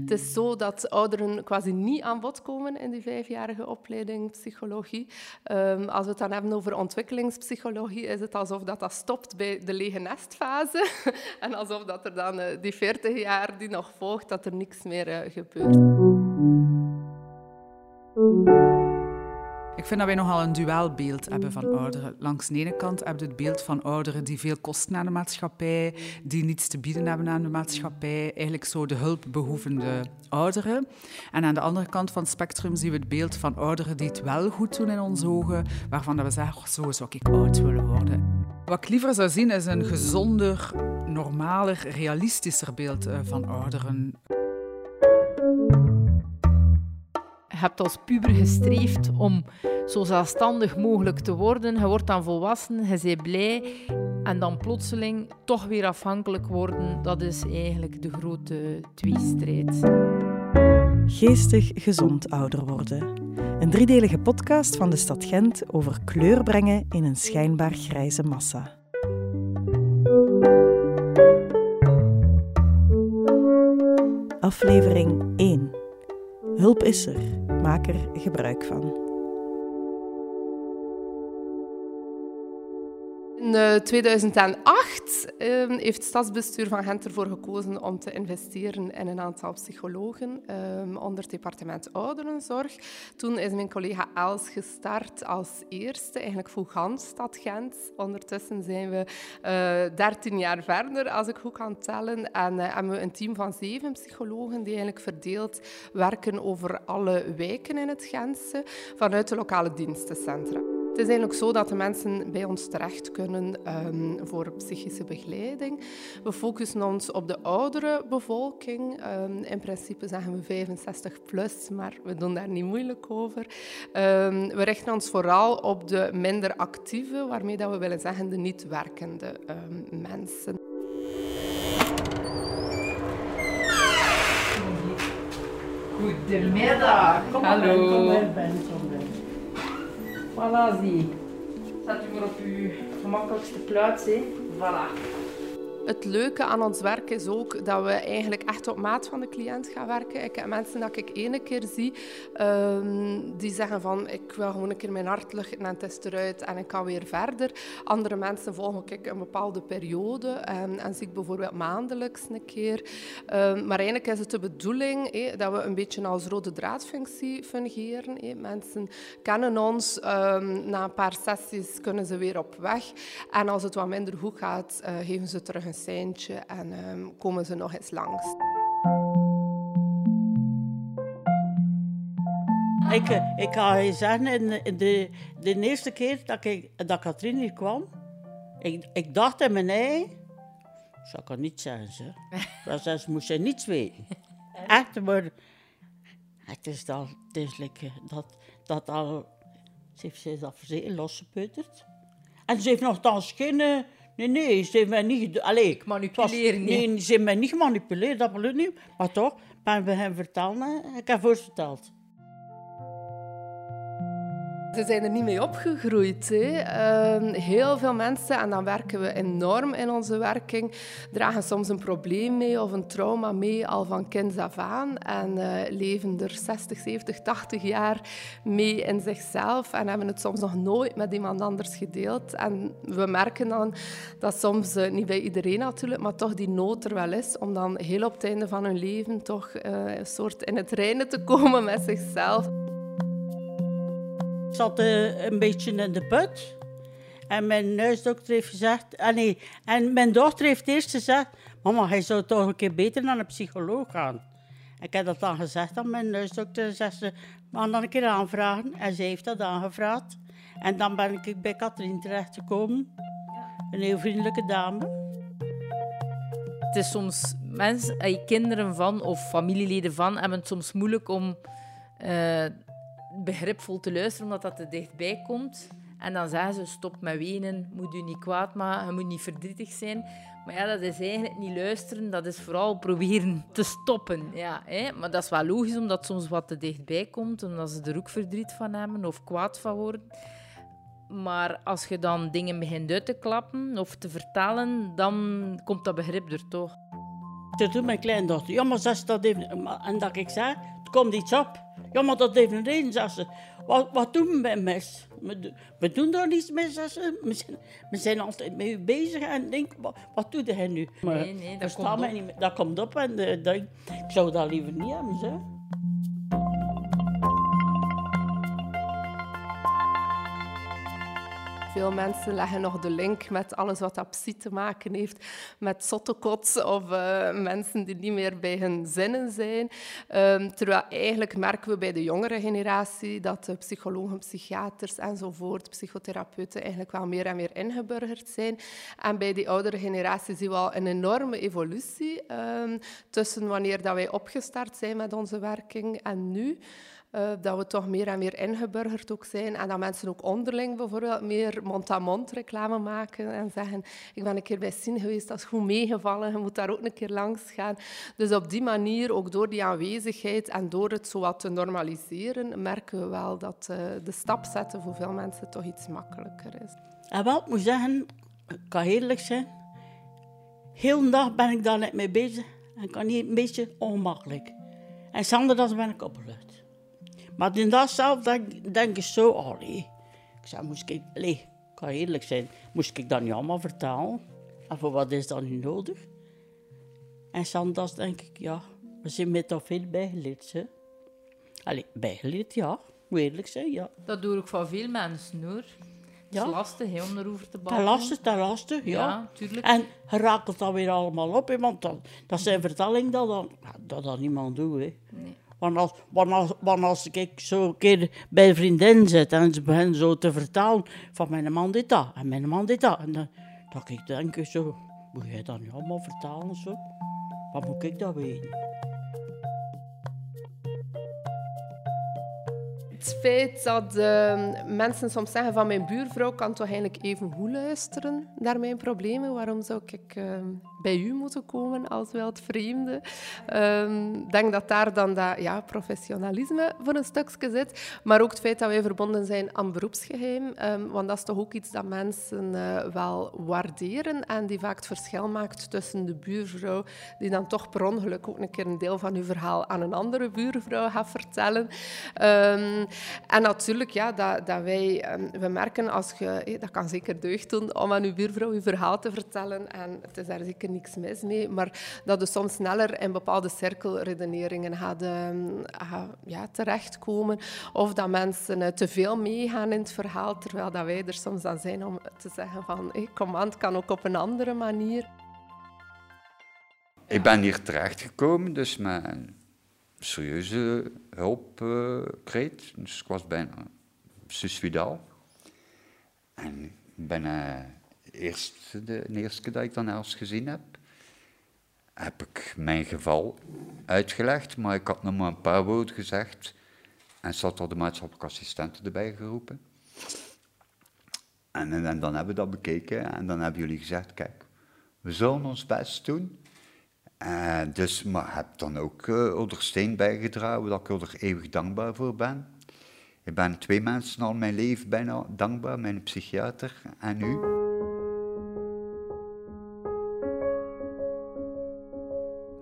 Het is zo dat ouderen quasi niet aan bod komen in die vijfjarige opleiding psychologie. Um, als we het dan hebben over ontwikkelingspsychologie, is het alsof dat, dat stopt bij de lege nestfase. en alsof dat er dan uh, die 40 jaar die nog volgt, dat er niks meer uh, gebeurt. Ik vind dat wij nogal een duelbeeld hebben van ouderen. Langs de ene kant heb je het beeld van ouderen die veel kosten aan de maatschappij, die niets te bieden hebben aan de maatschappij, eigenlijk zo de hulpbehoevende ouderen. En aan de andere kant van het spectrum zien we het beeld van ouderen die het wel goed doen in onze ogen, waarvan we zeggen, zo zou ik oud willen worden. Wat ik liever zou zien is een gezonder, normaler, realistischer beeld eh, van ouderen. Hebt als puber gestreefd om zo zelfstandig mogelijk te worden. Je wordt dan volwassen, je bent blij. En dan plotseling toch weer afhankelijk worden, dat is eigenlijk de grote tweestrijd. Geestig gezond ouder worden. Een driedelige podcast van de stad Gent over kleur brengen in een schijnbaar grijze massa. Aflevering 1. Hulp is er, maak er gebruik van. In 2008 uh, ehm, heeft het stadsbestuur van Gent ervoor gekozen om te investeren in een aantal psychologen um, onder het departement ouderenzorg. Toen is mijn collega Els gestart als eerste, eigenlijk voor gans stad Gent. Ondertussen zijn we uh, eh, 13 jaar verder, als ik goed kan tellen. En uh, hebben we een team van zeven psychologen die eigenlijk verdeeld werken over alle wijken in het Gentse vanuit de lokale dienstencentra. Het is eigenlijk zo dat de mensen bij ons terecht kunnen um, voor psychische begeleiding. We focussen ons op de oudere bevolking. Um, in principe zeggen we 65 plus, maar we doen daar niet moeilijk over. Um, we richten ons vooral op de minder actieve, waarmee dat we willen zeggen de niet werkende mensen. Goedemiddag. Kom Hallo. Voilà, zie. Zet u maar op uw gemakkelijkste plaats. Hè. Voilà. Het leuke aan ons werk is ook dat we eigenlijk echt op maat van de cliënt gaan werken. Ik heb mensen dat ik ene keer zie, ehm, die zeggen van ik wil gewoon een keer mijn hart luchten en het is eruit en ik kan weer verder. Andere mensen volgen een bepaalde periode en, en zie ik bijvoorbeeld maandelijks een keer. Um, maar eigenlijk is het de bedoeling dat we een beetje als rode draadfunctie fungeren. Mensen kennen ons, na een paar sessies kunnen ze weer op weg. En als het wat minder goed gaat, uh, geven ze terug een een seintje en um, komen ze nog eens langs. Ik, ik ga je zeggen, in de, de eerste keer dat, ik, dat Katrien hier kwam, ik, ik dacht in mijn ei, zou ik het niet zeggen, ze. dat ze moest je niets weten. Echt, maar het is, al, het is like, dat, dat al, ze heeft zich dat verzekerd losgepeuterd. En ze heeft nog dan geen Nee, nee, ze hebben mij niet... Allee, Manipuleren, Nee, ze hebben mij niet gemanipuleerd, ik niet. Maar toch, ben we hem vertellen, ik heb voor verteld. Ze zijn er niet mee opgegroeid. Ehm, heel veel mensen, en dan werken we enorm in onze werking, dragen soms een probleem mee of een trauma mee al van kinds af aan en uh, leven er 60, 70, 80 jaar mee in zichzelf en hebben het soms nog nooit met iemand anders gedeeld. En we merken dan dat soms, uh, niet bij iedereen natuurlijk, maar toch die nood er wel is om dan heel op het einde van hun leven toch uh, een soort in het reinen te komen met zichzelf zat uh, een beetje in de put. En mijn huisdokter heeft gezegd... Ah nee, en mijn dochter heeft eerst gezegd... Mama, hij zou toch een keer beter naar een psycholoog gaan. Ik heb dat dan gezegd aan mijn huisdokter. Zegt ze, mag dan een keer aanvragen? En ze heeft dat aangevraagd. En dan ben ik bij Katrien terechtgekomen. Een heel vriendelijke dame. Het is soms mensen, kinderen van of familieleden van hebben het soms moeilijk om uh, begripvol te luisteren, omdat dat te dichtbij komt. En dan zeggen ze, stop met wenen, moet u niet kwaad maken, je moet niet verdrietig zijn. Maar ja, dat is eigenlijk niet luisteren, dat is vooral proberen te stoppen. Ja, hè? Maar dat is wel logisch, omdat soms wat te dichtbij komt, omdat ze er ook verdriet van hebben of kwaad van worden. Maar als je dan dingen begint uit te klappen of te vertalen, dan komt dat begrip er toch. Toen doet mijn kleindochter, ja, maar zes, dat even... En dat ik zei, het komt iets op. Ja, maar dat heeft een reden, zei ze. Wat, wat doen we met mes? We, do- we doen daar niets mee, zei ze. We zijn, we zijn altijd met u bezig en denk, wat, wat doet hij nu? Maar Nee, nee, dat komt op. niet. Dat komt op en eh, dat, ik zou dat liever niet hebben, zeg. Veel mensen leggen nog de link met alles wat dat psy te maken heeft met zottekots of eh, mensen die niet meer bij hun zinnen zijn. Ehm, terwijl eigenlijk merken we bij de jongere generatie dat psychologen, psychiaters enzovoort, psychotherapeuten eigenlijk wel meer en meer ingeburgerd zijn. En bij die oudere generatie zien we al een enorme evolutie ehm, tussen wanneer dat wij opgestart zijn met onze werking en nu. Eh, dat we toch meer en meer ingeburgerd ook zijn. En dat mensen ook onderling bijvoorbeeld meer mond-aan-mond reclame maken. En zeggen, ik ben een keer bij Sien geweest, dat is goed meegevallen. Je moet daar ook een keer langs gaan. Dus op die manier, ook door die aanwezigheid en door het zo wat te normaliseren, merken we wel dat eh, de stap zetten voor veel mensen toch iets makkelijker is. En wel, ik moet zeggen, ik kan eerlijk zijn. Heel de dag ben ik daar net mee bezig. En kan niet een beetje ongemakkelijk. En zonder dat ben ik opgelucht. Maar in dat zelf denk, denk ik zo, oh nee. Ik zei, moest ik, nee, ik kan eerlijk zijn, moest ik dat niet allemaal vertalen? En voor wat is dat nu nodig? En Sandas denk ik, ja, we zijn met toch veel bijgeleerd, hè. Allee, bijgeleerd, ja. Moet eerlijk zijn, ja. Dat doe ik van veel mensen hoor. Het Ja. is lastig om erover te Dat babbelen. lastig, dat lastig, ja. Ja, tuurlijk. En raakt het dan weer allemaal op, hè, want dat, dat zijn vertellingen dat, dan, dat dat niemand doet. Hè. Want, als, want, als, ik zo een keer bij een vriendin zit en ze beginnen zo te vertellen van mijn man dit dat en mijn man dit dat. En dan dat ik denk zo, moet jij dat nu allemaal vertalen zo? Wat moet ik dat weten? Het feit dat eh, mensen soms zeggen van mijn buurvrouw kan toch eigenlijk even goed luisteren naar mijn problemen. Waarom zou ik eh, bij u moeten komen als wel het vreemde? Ehm, Ik denk dat daar dan dat ja, professionalisme voor een stukje zit. Maar ook het feit dat wij verbonden zijn aan beroepsgeheim. ehm, want dat is toch ook iets dat mensen eh, wel waarderen en die vaak het verschil maakt tussen de buurvrouw die dan toch per ongeluk ook een keer een deel van uw verhaal aan een andere buurvrouw gaat vertellen. Ehm, en natuurlijk, ja, dat, dat wij, ehm, we merken als je, eh, dat kan zeker deugd doen om aan uw buurvrouw uw verhaal te vertellen. En het is daar zeker niks mis mee, maar dat je soms sneller in bepaalde cirkelredeneringen ehm, gaat, ja, terechtkomen. Of dat mensen eh, te veel meegaan in het verhaal, terwijl dat wij er soms aan zijn om te zeggen van, het kan ook op een andere manier. Ik ben hier terechtgekomen, dus met een serieuze hulpkreet. dus ik was bijna suicidaal. En ik ben eh, eerst, de, eerste dat ik dan gezien heb, heb ik mijn geval uitgelegd, maar ik had nog maar een paar woorden gezegd. En had al de maatschappelijke assistenten erbij geroepen. En, en, dan hebben we dat bekeken en dan hebben jullie gezegd, kijk, we zullen ons best doen. Eh, dus, maar heb dan ook uh, bijgedragen, waar ik er eeuwig dankbaar voor ben. Ik ben twee mensen al mijn leven bijna dankbaar, mijn psychiater en u.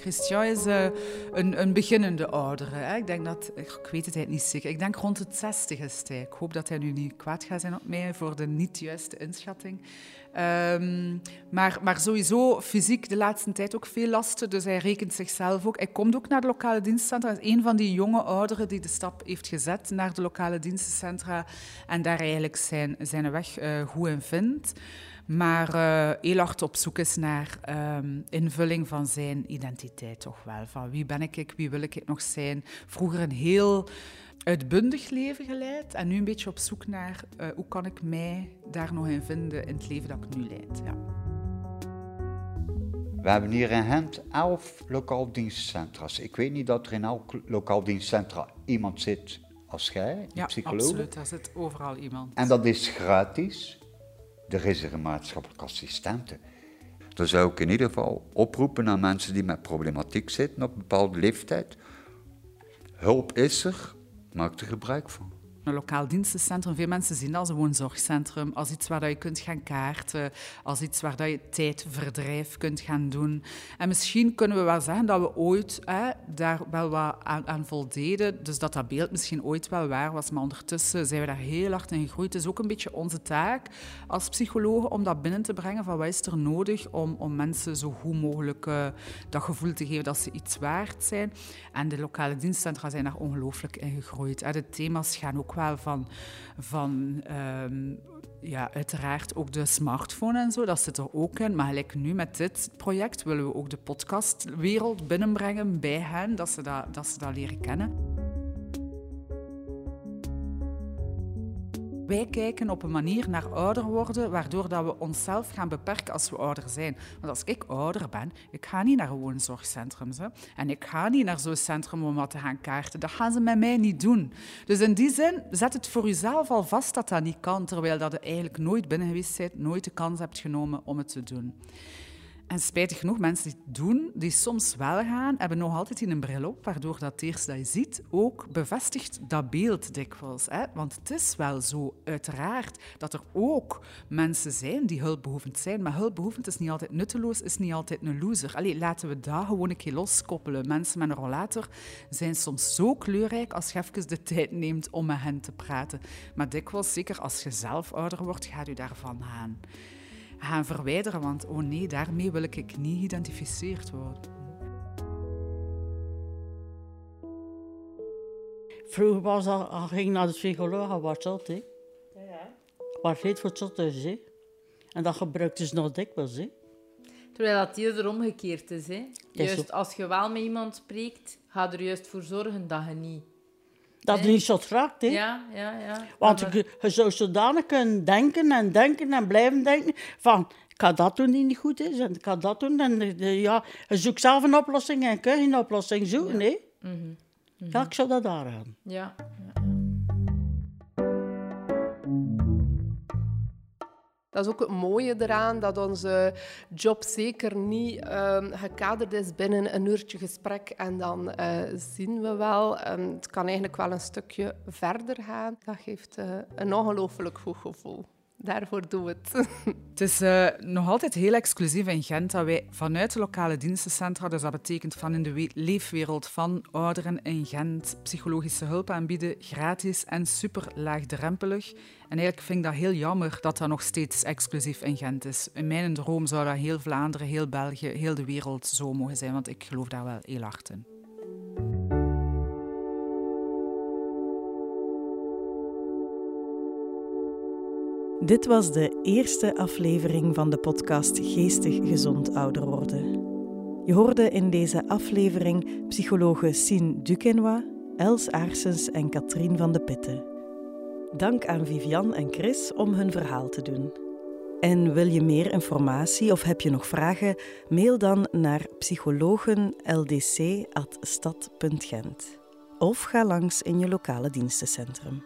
Christian is uh, een, een, beginnende oudere. Hè. Ik denk dat, ik weet het niet zeker, ik denk rond het 60 is hij. Ik hoop dat hij nu niet kwaad gaat zijn op mij voor de niet juiste inschatting. Um, maar, maar sowieso fysiek de laatste tijd ook veel lasten, dus hij rekent zichzelf ook. Hij komt ook naar de lokale dienstcentra. Hij is een van die jonge ouderen die de stap heeft gezet naar de lokale dienstencentra en daar eigenlijk zijn, zijn weg uh, goed in vindt maar uh, heel hard op zoek is naar um, invulling van zijn identiteit toch wel. Van wie ben ik, wie wil ik nog zijn? Vroeger een heel uitbundig leven geleid en nu een beetje op zoek naar uh, hoe kan ik mij daar nog in vinden in het leven dat ik nu leid. Ja. We hebben hier in Gent elf lokaal dienstcentra's. Ik weet niet dat er in elk lokaal dienstcentra iemand zit als jij, ja, psycholoog. absoluut. Er zit overal iemand. En dat is gratis. Er is er een maatschappelijke assistente. Dan zou ik in ieder geval oproepen aan mensen die met problematiek zitten op een bepaalde leeftijd. Hulp is er, maak er gebruik van. Een lokaal dienstencentrum, veel mensen zien dat als een woonzorgcentrum, als iets waar je kunt gaan kaarten, als iets waar je tijdverdrijf kunt gaan doen. En misschien kunnen we wel zeggen dat we ooit hè, daar wel wat aan, aan voldeden, dus dat dat beeld misschien ooit wel waar was, maar ondertussen zijn we daar heel hard in gegroeid. Het is ook een beetje onze taak als psychologen om dat binnen te brengen van wat is er nodig om, om mensen zo goed mogelijk uh, dat gevoel te geven dat ze iets waard zijn. En de lokale dienstcentra zijn daar ongelooflijk in gegroeid. De thema's gaan ook van, van um, ja, uiteraard ook de smartphone en zo, dat zit er ook in. Maar gelijk nu met dit project willen we ook de podcastwereld binnenbrengen bij hen, dat ze dat, dat, ze dat leren kennen. Wij kijken op een manier naar ouder worden, waardoor dat we onszelf gaan beperken als we ouder zijn. Want als ik ouder ben, ik ga niet naar een woonzorgcentrum. Hè? En ik ga niet naar zo'n centrum om wat te gaan kaarten. Dat gaan ze met mij niet doen. Dus in die zin, zet het voor jezelf al vast dat dat niet kan, terwijl dat je eigenlijk nooit binnen geweest bent, nooit de kans hebt genomen om het te doen. En spijtig genoeg, mensen die het doen, die soms wel gaan, hebben nog altijd een bril op, waardoor dat eerst dat je ziet ook bevestigt dat beeld dikwijls. Hè? Want het is wel zo, uiteraard, dat er ook mensen zijn die hulpbehoevend zijn, maar hulpbehoevend is niet altijd nutteloos, is niet altijd een loser. Allee, laten we dat gewoon een keer loskoppelen. Mensen met een rollator zijn soms zo kleurrijk als je even de tijd neemt om met hen te praten. Maar dikwijls, zeker als je zelf ouder wordt, gaat u daarvan aan gaan verwijderen, want oh nee, daarmee wil ik niet geïdentificeerd worden. Vroeger was dat, ging naar de psycholoog, was zot, hè. Ja, ja. Was heet voor zot is, hè. En dat gebruikte ze nog dikwijls, hè. Terwijl dat eerder omgekeerd is, hè. Juist als je wel met iemand spreekt, ga er juist voor zorgen dat je niet dat is niet zo raakt, hè? Ja, ja, ja. Want je, je, zou zodanig kunnen denken en denken en blijven denken van... Ik ga dat doen die niet goed is en ik ga dat doen. En ja, je zoekt zelf een oplossing en kun je een oplossing zoeken, hè? Mm -hmm. Ja, ik zou dat daar gaan. Ja. Dat is ook het mooie eraan, dat onze job zeker niet um, gekaderd is binnen een uurtje gesprek en dan uh, zien we wel. Um, het kan eigenlijk wel een stukje verder gaan. Dat geeft uh, een ongelooflijk goed gevoel daarvoor doen we het. Het is uh, nog altijd heel exclusief in Gent dat wij vanuit de lokale dienstencentra, dus dat betekent van in de leefwereld van ouderen in Gent, psychologische hulp aanbieden, gratis en super laagdrempelig. En eigenlijk vind ik dat heel jammer dat dat nog steeds exclusief in Gent is. In mijn droom zou dat heel Vlaanderen, heel België, heel de wereld zo mogen zijn, want ik geloof daar wel heel hard in. Dit was de eerste aflevering van de podcast Geestig Gezond Ouder Worden. Je hoorde in deze aflevering psychologe Sien Duquenois, Els Aarsens en Katrien van de Pitten. Dank aan Vivian en Chris om hun verhaal te doen. En wil je meer informatie of heb je nog vragen? Mail dan naar psychologenldc.stad.gent of ga langs in je lokale dienstencentrum.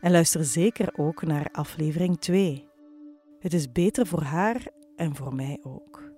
En luister zeker ook naar aflevering 2. Het is beter voor haar en voor mij ook.